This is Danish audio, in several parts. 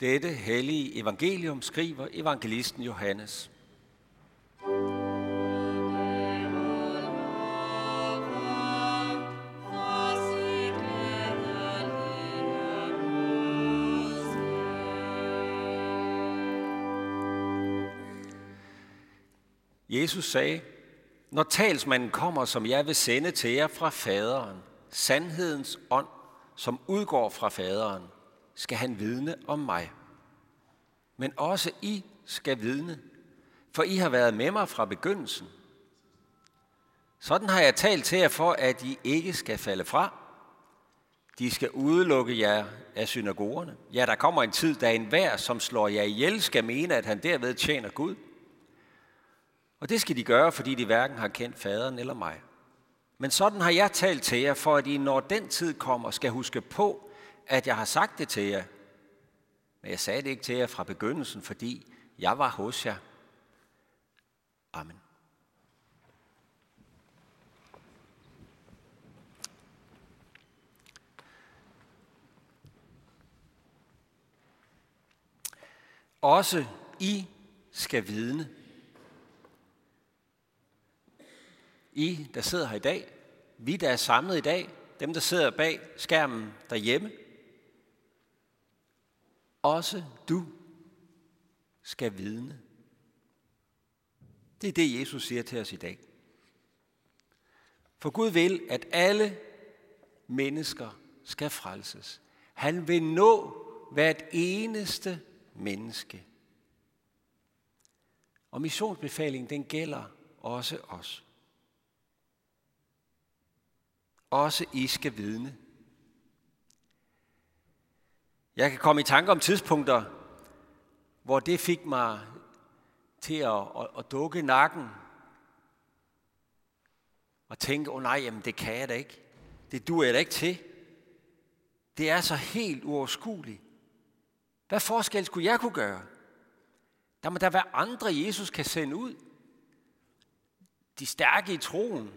Dette hellige evangelium skriver evangelisten Johannes. Jesus sagde, når talsmanden kommer, som jeg vil sende til jer fra faderen, sandhedens ånd, som udgår fra faderen, skal han vidne om mig. Men også I skal vidne, for I har været med mig fra begyndelsen. Sådan har jeg talt til jer for, at I ikke skal falde fra. De skal udelukke jer af synagogerne. Ja, der kommer en tid, da enhver, som slår jer ihjel, skal mene, at han derved tjener Gud. Og det skal de gøre, fordi de hverken har kendt faderen eller mig. Men sådan har jeg talt til jer, for at I, når den tid kommer, skal huske på, at jeg har sagt det til jer. Men jeg sagde det ikke til jer fra begyndelsen, fordi jeg var hos jer. Amen. Også I skal vidne. I, der sidder her i dag, vi, der er samlet i dag, dem, der sidder bag skærmen derhjemme, også du skal vidne. Det er det, Jesus siger til os i dag. For Gud vil, at alle mennesker skal frelses. Han vil nå hvert eneste menneske. Og missionsbefalingen, den gælder også os. Også I skal vidne. Jeg kan komme i tanke om tidspunkter, hvor det fik mig til at, at, at dukke nakken og tænke, åh oh, nej, jamen det kan jeg da ikke. Det duer jeg da ikke til. Det er så helt uoverskueligt. Hvad forskel skulle jeg kunne gøre? Der må der være andre, Jesus kan sende ud. De stærke i troen.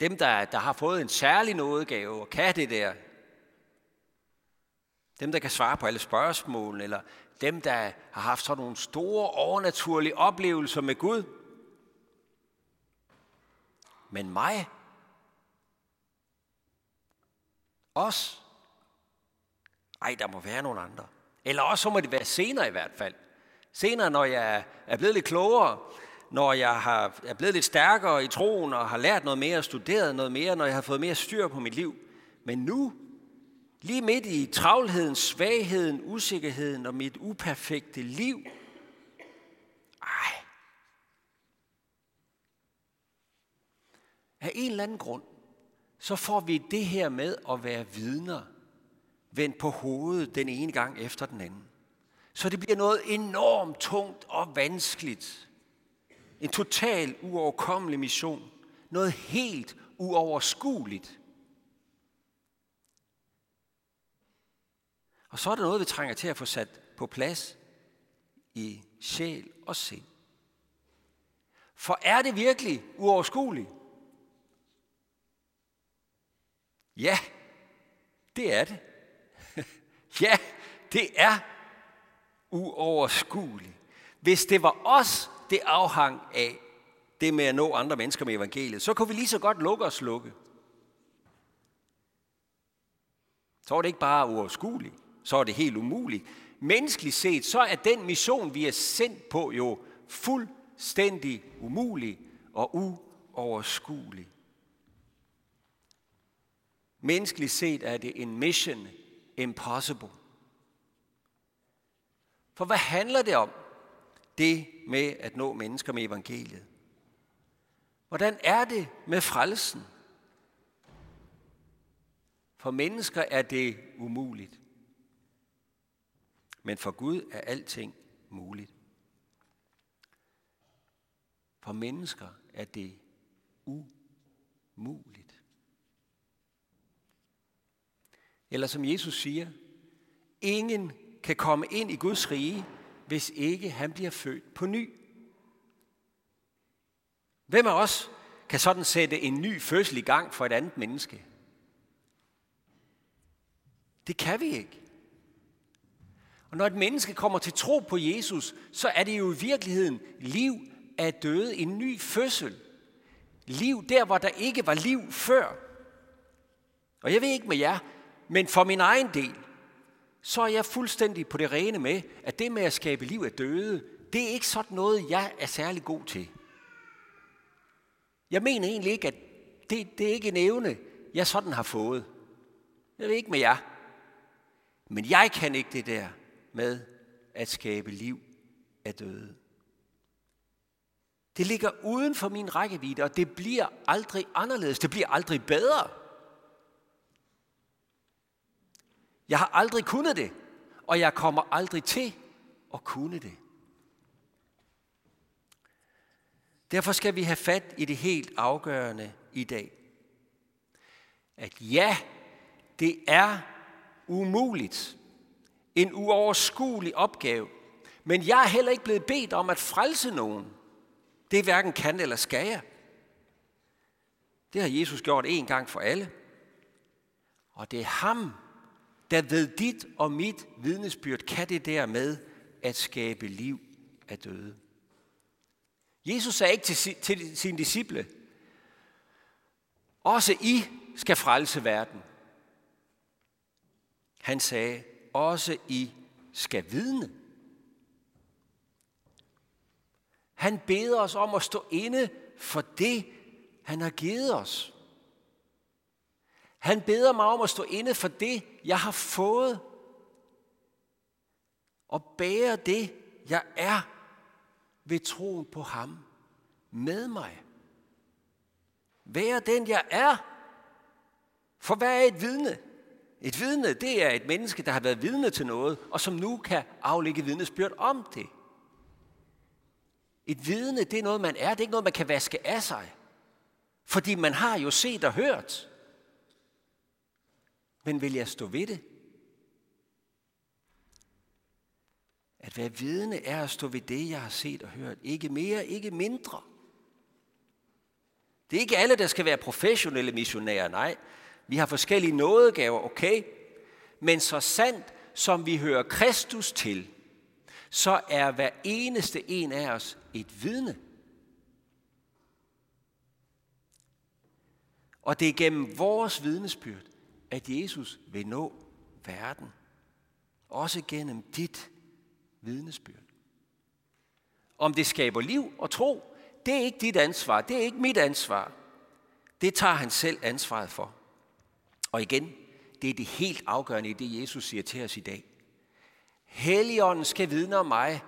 Dem, der, der har fået en særlig nådegave og kan det der. Dem, der kan svare på alle spørgsmål, eller dem, der har haft sådan nogle store overnaturlige oplevelser med Gud. Men mig, os, ej, der må være nogle andre. Eller også så må det være senere i hvert fald. Senere, når jeg er blevet lidt klogere, når jeg har, er blevet lidt stærkere i troen og har lært noget mere og studeret noget mere, når jeg har fået mere styr på mit liv. Men nu, lige midt i travlheden, svagheden, usikkerheden og mit uperfekte liv, ej, af en eller anden grund, så får vi det her med at være vidner vendt på hovedet den ene gang efter den anden. Så det bliver noget enormt tungt og vanskeligt. En total uoverkommelig mission. Noget helt uoverskueligt. Og så er der noget, vi trænger til at få sat på plads i sjæl og sind. For er det virkelig uoverskueligt? Ja, det er det. ja, det er uoverskueligt. Hvis det var os, det afhang af det med at nå andre mennesker med evangeliet, så kunne vi lige så godt lukke og slukke. Så var det ikke bare uoverskueligt, så er det helt umuligt. Menneskeligt set, så er den mission, vi er sendt på, jo fuldstændig umulig og uoverskuelig. Menneskeligt set er det en mission impossible. For hvad handler det om? Det med at nå mennesker med evangeliet. Hvordan er det med frelsen? For mennesker er det umuligt. Men for Gud er alting muligt. For mennesker er det umuligt. Eller som Jesus siger, ingen kan komme ind i Guds rige, hvis ikke han bliver født på ny. Hvem af os kan sådan sætte en ny fødsel i gang for et andet menneske? Det kan vi ikke. Og når et menneske kommer til tro på Jesus, så er det jo i virkeligheden liv af døde, en ny fødsel. Liv der, hvor der ikke var liv før. Og jeg ved ikke med jer, men for min egen del, så er jeg fuldstændig på det rene med, at det med at skabe liv af døde, det er ikke sådan noget, jeg er særlig god til. Jeg mener egentlig ikke, at det, det er ikke en evne, jeg sådan har fået. Jeg ved ikke med jer. Men jeg kan ikke det der med at skabe liv af døde. Det ligger uden for min rækkevidde, og det bliver aldrig anderledes. Det bliver aldrig bedre. Jeg har aldrig kunnet det, og jeg kommer aldrig til at kunne det. Derfor skal vi have fat i det helt afgørende i dag. At ja, det er umuligt. En uoverskuelig opgave. Men jeg er heller ikke blevet bedt om at frelse nogen. Det er hverken kan eller skal jeg. Det har Jesus gjort en gang for alle. Og det er ham, der ved dit og mit vidnesbyrd kan det der med at skabe liv af døde. Jesus sagde ikke til, til sine disciple, også I skal frelse verden. Han sagde, også I skal vidne. Han beder os om at stå inde for det, han har givet os. Han beder mig om at stå inde for det, jeg har fået. Og bære det, jeg er ved troen på ham med mig. Være den, jeg er. For hvad er et vidne? Et vidne, det er et menneske, der har været vidne til noget, og som nu kan aflægge vidnesbyrd om det. Et vidne, det er noget, man er. Det er ikke noget, man kan vaske af sig. Fordi man har jo set og hørt. Men vil jeg stå ved det? At være vidne er at stå ved det, jeg har set og hørt. Ikke mere, ikke mindre. Det er ikke alle, der skal være professionelle missionærer, nej. Vi har forskellige nådegaver, okay? Men så sandt, som vi hører Kristus til, så er hver eneste en af os et vidne. Og det er gennem vores vidnesbyrd, at Jesus vil nå verden. Også gennem dit vidnesbyrd. Om det skaber liv og tro, det er ikke dit ansvar, det er ikke mit ansvar. Det tager han selv ansvaret for. Og igen, det er det helt afgørende i det, Jesus siger til os i dag. Helligånden skal vidne om mig,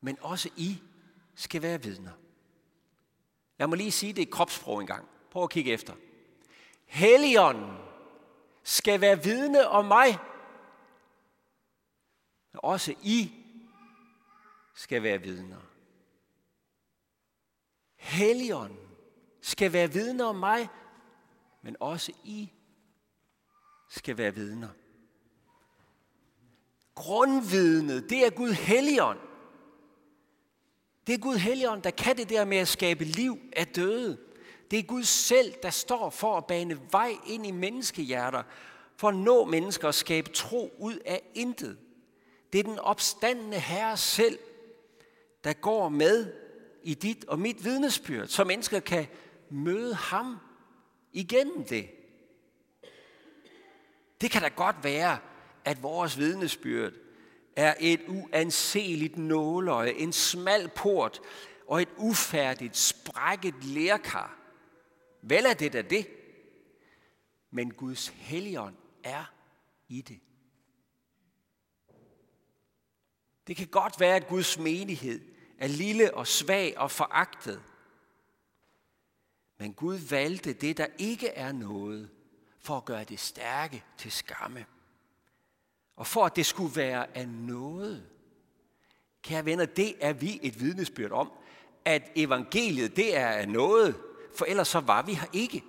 men også I skal være vidner. Lad mig lige sige det i kropssprog en gang. Prøv at kigge efter. Helligånden skal være vidne om mig. men Også I skal være vidner. Helligånden skal være vidne om mig, men også I skal være vidner. Grundvidnet, det er Gud Helligånd. Det er Gud Helligånd, der kan det der med at skabe liv af døde. Det er Gud selv, der står for at bane vej ind i menneskehjerter, for at nå mennesker og skabe tro ud af intet. Det er den opstandende Herre selv, der går med i dit og mit vidnesbyrd, så mennesker kan møde ham igennem det. Det kan da godt være, at vores vidnesbyrd er et uanseligt nåløje, en smal port og et ufærdigt, sprækket lærkar. Vel er det da det. Men Guds helligånd er i det. Det kan godt være, at Guds menighed er lille og svag og foragtet. Men Gud valgte det, der ikke er noget, for at gøre det stærke til skamme. Og for at det skulle være af noget. Kære venner, det er vi et vidnesbyrd om, at evangeliet det er af noget, for ellers så var vi her ikke.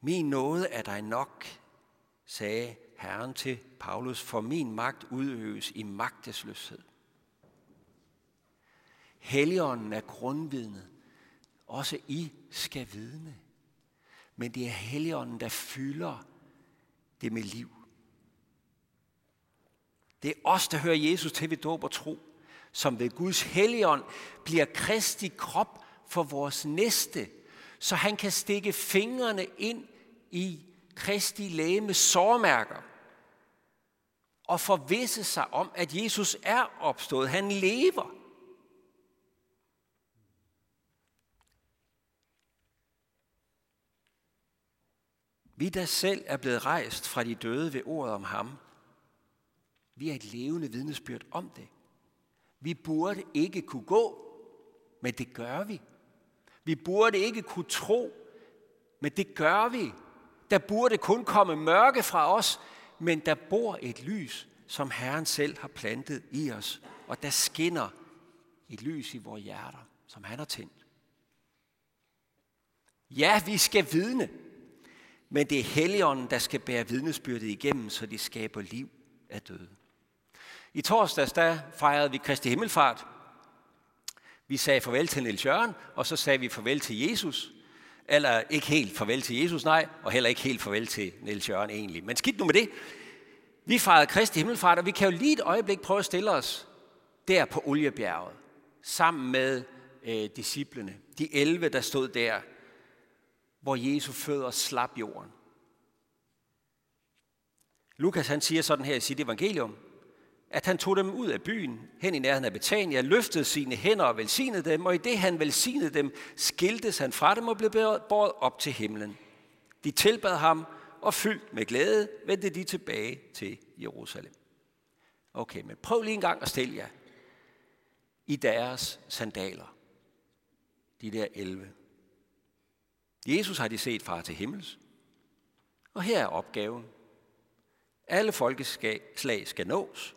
Min nåde er dig nok, sagde Herren til Paulus, for min magt udøves i magtesløshed. Helligånden er grundvidnet. Også I skal vidne. men det er Helligånden, der fylder det med liv. Det er os, der hører Jesus til ved dåb og tro, som ved Guds Helligånd bliver Kristi krop for vores næste, så han kan stikke fingrene ind i Kristi læge sårmærker og forvisse sig om, at Jesus er opstået. Han lever. Vi der selv er blevet rejst fra de døde ved ordet om ham, vi er et levende vidnesbyrd om det. Vi burde ikke kunne gå, men det gør vi. Vi burde ikke kunne tro, men det gør vi. Der burde kun komme mørke fra os, men der bor et lys, som Herren selv har plantet i os. Og der skinner et lys i vores hjerter, som han har tændt. Ja, vi skal vidne, men det er Helligånden, der skal bære vidnesbyrdet igennem, så de skaber liv af døde. I torsdags der fejrede vi Kristi Himmelfart. Vi sagde farvel til Niels Jørgen, og så sagde vi farvel til Jesus. Eller ikke helt farvel til Jesus, nej, og heller ikke helt farvel til Niels Jørgen egentlig. Men skidt nu med det. Vi fejrede Kristi Himmelfart, og vi kan jo lige et øjeblik prøve at stille os der på Oliebjerget, sammen med øh, disciplene, de 11, der stod der, hvor Jesu fødder slap jorden. Lukas han siger sådan her i sit evangelium, at han tog dem ud af byen, hen i nærheden af Betania, løftede sine hænder og velsignede dem, og i det han velsignede dem, skiltes han fra dem og blev båret op til himlen. De tilbad ham, og fyldt med glæde vendte de tilbage til Jerusalem. Okay, men prøv lige en gang at stille jer i deres sandaler. De der 11. Jesus har de set far til himmels. Og her er opgaven. Alle folkeslag skal nås,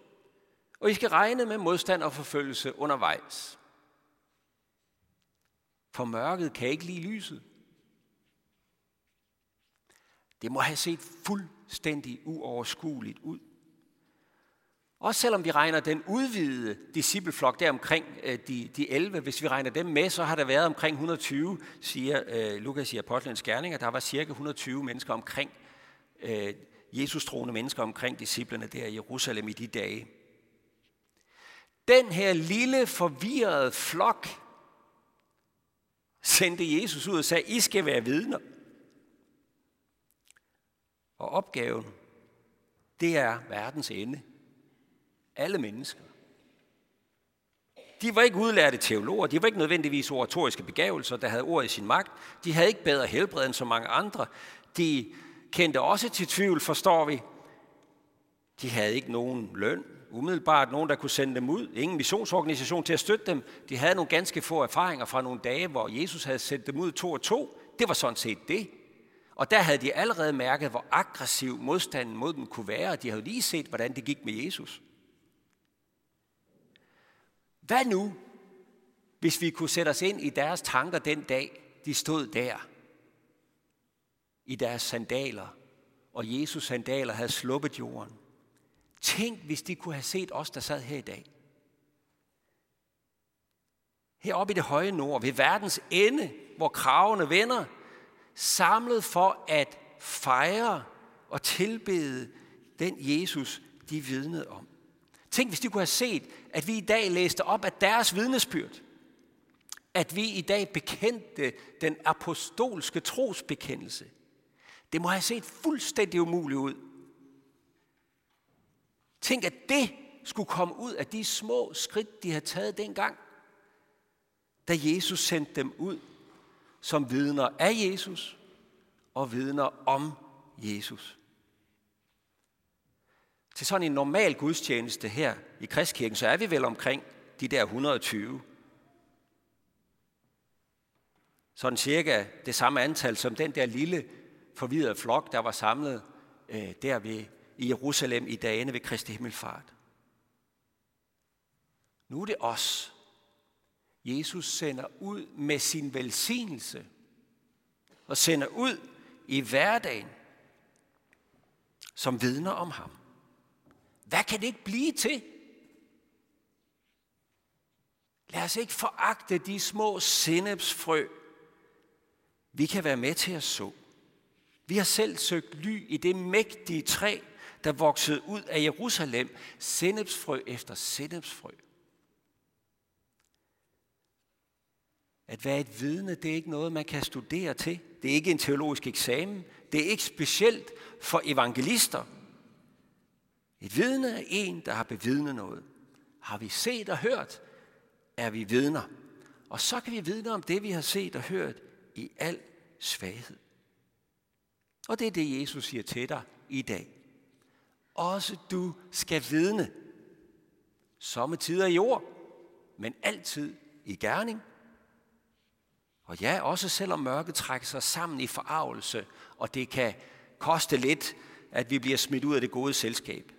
og I skal regne med modstand og forfølgelse undervejs. For mørket kan ikke lide lyset. Det må have set fuldstændig uoverskueligt ud. Også selvom vi regner den udvidede discipleflok der omkring øh, de, de 11, hvis vi regner dem med, så har der været omkring 120, siger øh, Lukas i Apostlenes Gerninger. Der var cirka 120 mennesker omkring, øh, Jesus troende mennesker omkring disciplerne der i Jerusalem i de dage. Den her lille forvirrede flok sendte Jesus ud og sagde, I skal være vidner. Og opgaven, det er verdens ende. Alle mennesker. De var ikke udlærte teologer, de var ikke nødvendigvis oratoriske begavelser, der havde ord i sin magt. De havde ikke bedre helbred end så mange andre. De kendte også til tvivl, forstår vi. De havde ikke nogen løn, umiddelbart nogen, der kunne sende dem ud. Ingen missionsorganisation til at støtte dem. De havde nogle ganske få erfaringer fra nogle dage, hvor Jesus havde sendt dem ud to og to. Det var sådan set det. Og der havde de allerede mærket, hvor aggressiv modstanden mod dem kunne være, og de havde lige set, hvordan det gik med Jesus. Hvad nu, hvis vi kunne sætte os ind i deres tanker den dag, de stod der, i deres sandaler, og Jesus sandaler havde sluppet jorden? Tænk, hvis de kunne have set os, der sad her i dag. Heroppe i det høje nord, ved verdens ende, hvor kravene vender, samlet for at fejre og tilbede den Jesus, de vidnede om. Tænk, hvis de kunne have set, at vi i dag læste op af deres vidnesbyrd. At vi i dag bekendte den apostolske trosbekendelse. Det må have set fuldstændig umuligt ud. Tænk, at det skulle komme ud af de små skridt, de havde taget dengang, da Jesus sendte dem ud som vidner af Jesus og vidner om Jesus. Til sådan en normal gudstjeneste her i Kristkirken, så er vi vel omkring de der 120. Sådan cirka det samme antal som den der lille forvirrede flok, der var samlet øh, der ved, i Jerusalem i dagene ved Kristi Himmelfart. Nu er det os, Jesus sender ud med sin velsignelse og sender ud i hverdagen som vidner om ham. Hvad kan det ikke blive til? Lad os ikke foragte de små sennepsfrø, vi kan være med til at så. Vi har selv søgt ly i det mægtige træ, der voksede ud af Jerusalem, sennepsfrø efter sennepsfrø. At være et vidne, det er ikke noget, man kan studere til. Det er ikke en teologisk eksamen. Det er ikke specielt for evangelister. Et vidne er en, der har bevidnet noget. Har vi set og hørt, er vi vidner. Og så kan vi vidne om det, vi har set og hørt i al svaghed. Og det er det, Jesus siger til dig i dag. Også du skal vidne. Sommetider i ord, men altid i gerning. Og ja, også selvom mørket trækker sig sammen i forarvelse, og det kan koste lidt, at vi bliver smidt ud af det gode selskab.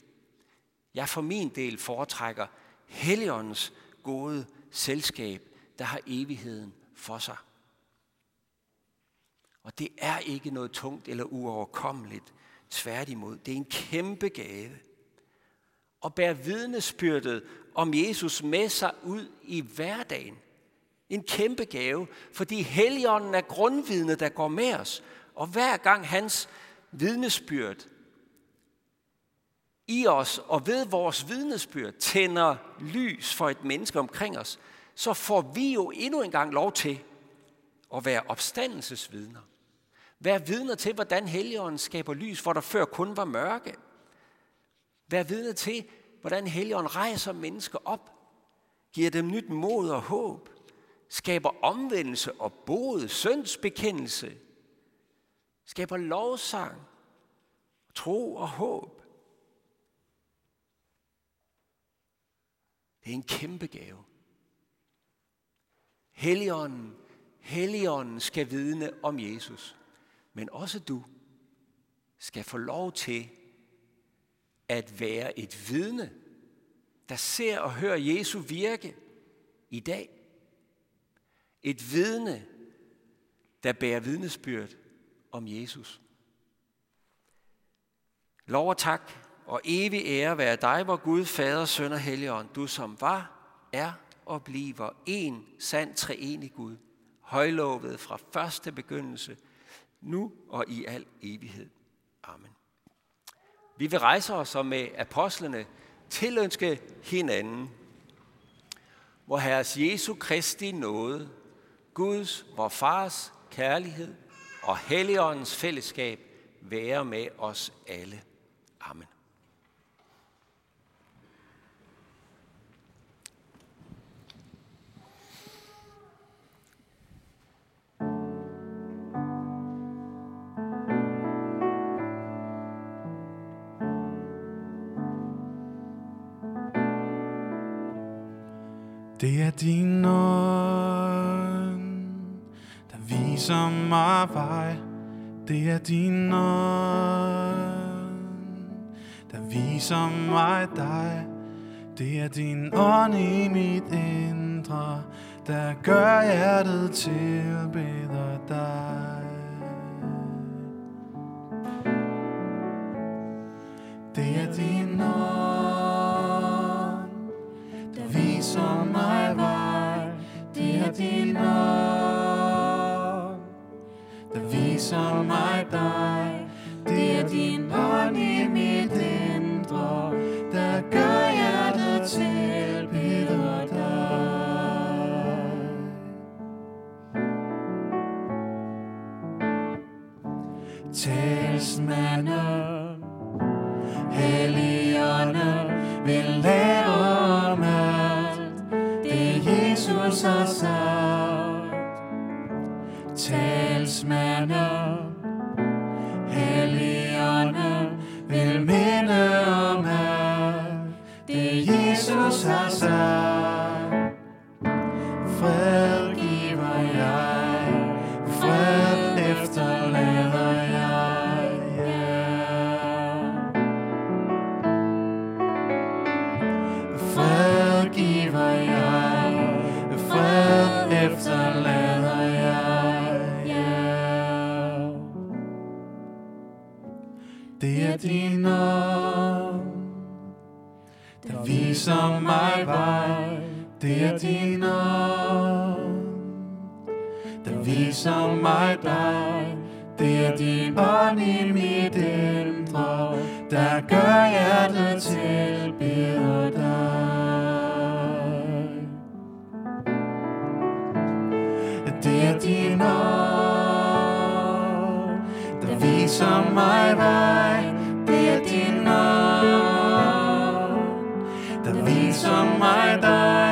Jeg for min del foretrækker Helligåndens gode selskab, der har evigheden for sig. Og det er ikke noget tungt eller uoverkommeligt. Tværtimod, det er en kæmpe gave. Og bære vidnesbyrdet om Jesus med sig ud i hverdagen. En kæmpe gave, fordi Helligånden er grundvidne, der går med os. Og hver gang hans vidnesbyrd i os og ved vores vidnesbyrd tænder lys for et menneske omkring os, så får vi jo endnu en gang lov til at være opstandelsesvidner. Vær vidner til, hvordan Helligånden skaber lys, hvor der før kun var mørke. Vær vidner til, hvordan Helligånden rejser mennesker op, giver dem nyt mod og håb, skaber omvendelse og bod, syndsbekendelse, skaber lovsang, tro og håb. Det er en kæmpe gave. Helligånden, Helligånden skal vidne om Jesus. Men også du skal få lov til at være et vidne, der ser og hører Jesu virke i dag. Et vidne, der bærer vidnesbyrd om Jesus. Lov og tak og evig ære være dig, hvor Gud, Fader, Søn og Helligånd, du som var, er og bliver en sand treenig Gud, højlovet fra første begyndelse – nu og i al evighed. Amen. Vi vil rejse os og med apostlene tilønske hinanden, hvor Herres Jesu Kristi nåde, Guds, vor Fars kærlighed og Helligåndens fællesskab være med os alle. Amen. Det er din ånd, der viser mig vej. Det er din ånd, der viser mig dig. Det er din ånd i mit indre, der gør hjertet til bedre dig. Det er din ånd, der viser mig vej. Det er din ånd, der viser mig dig.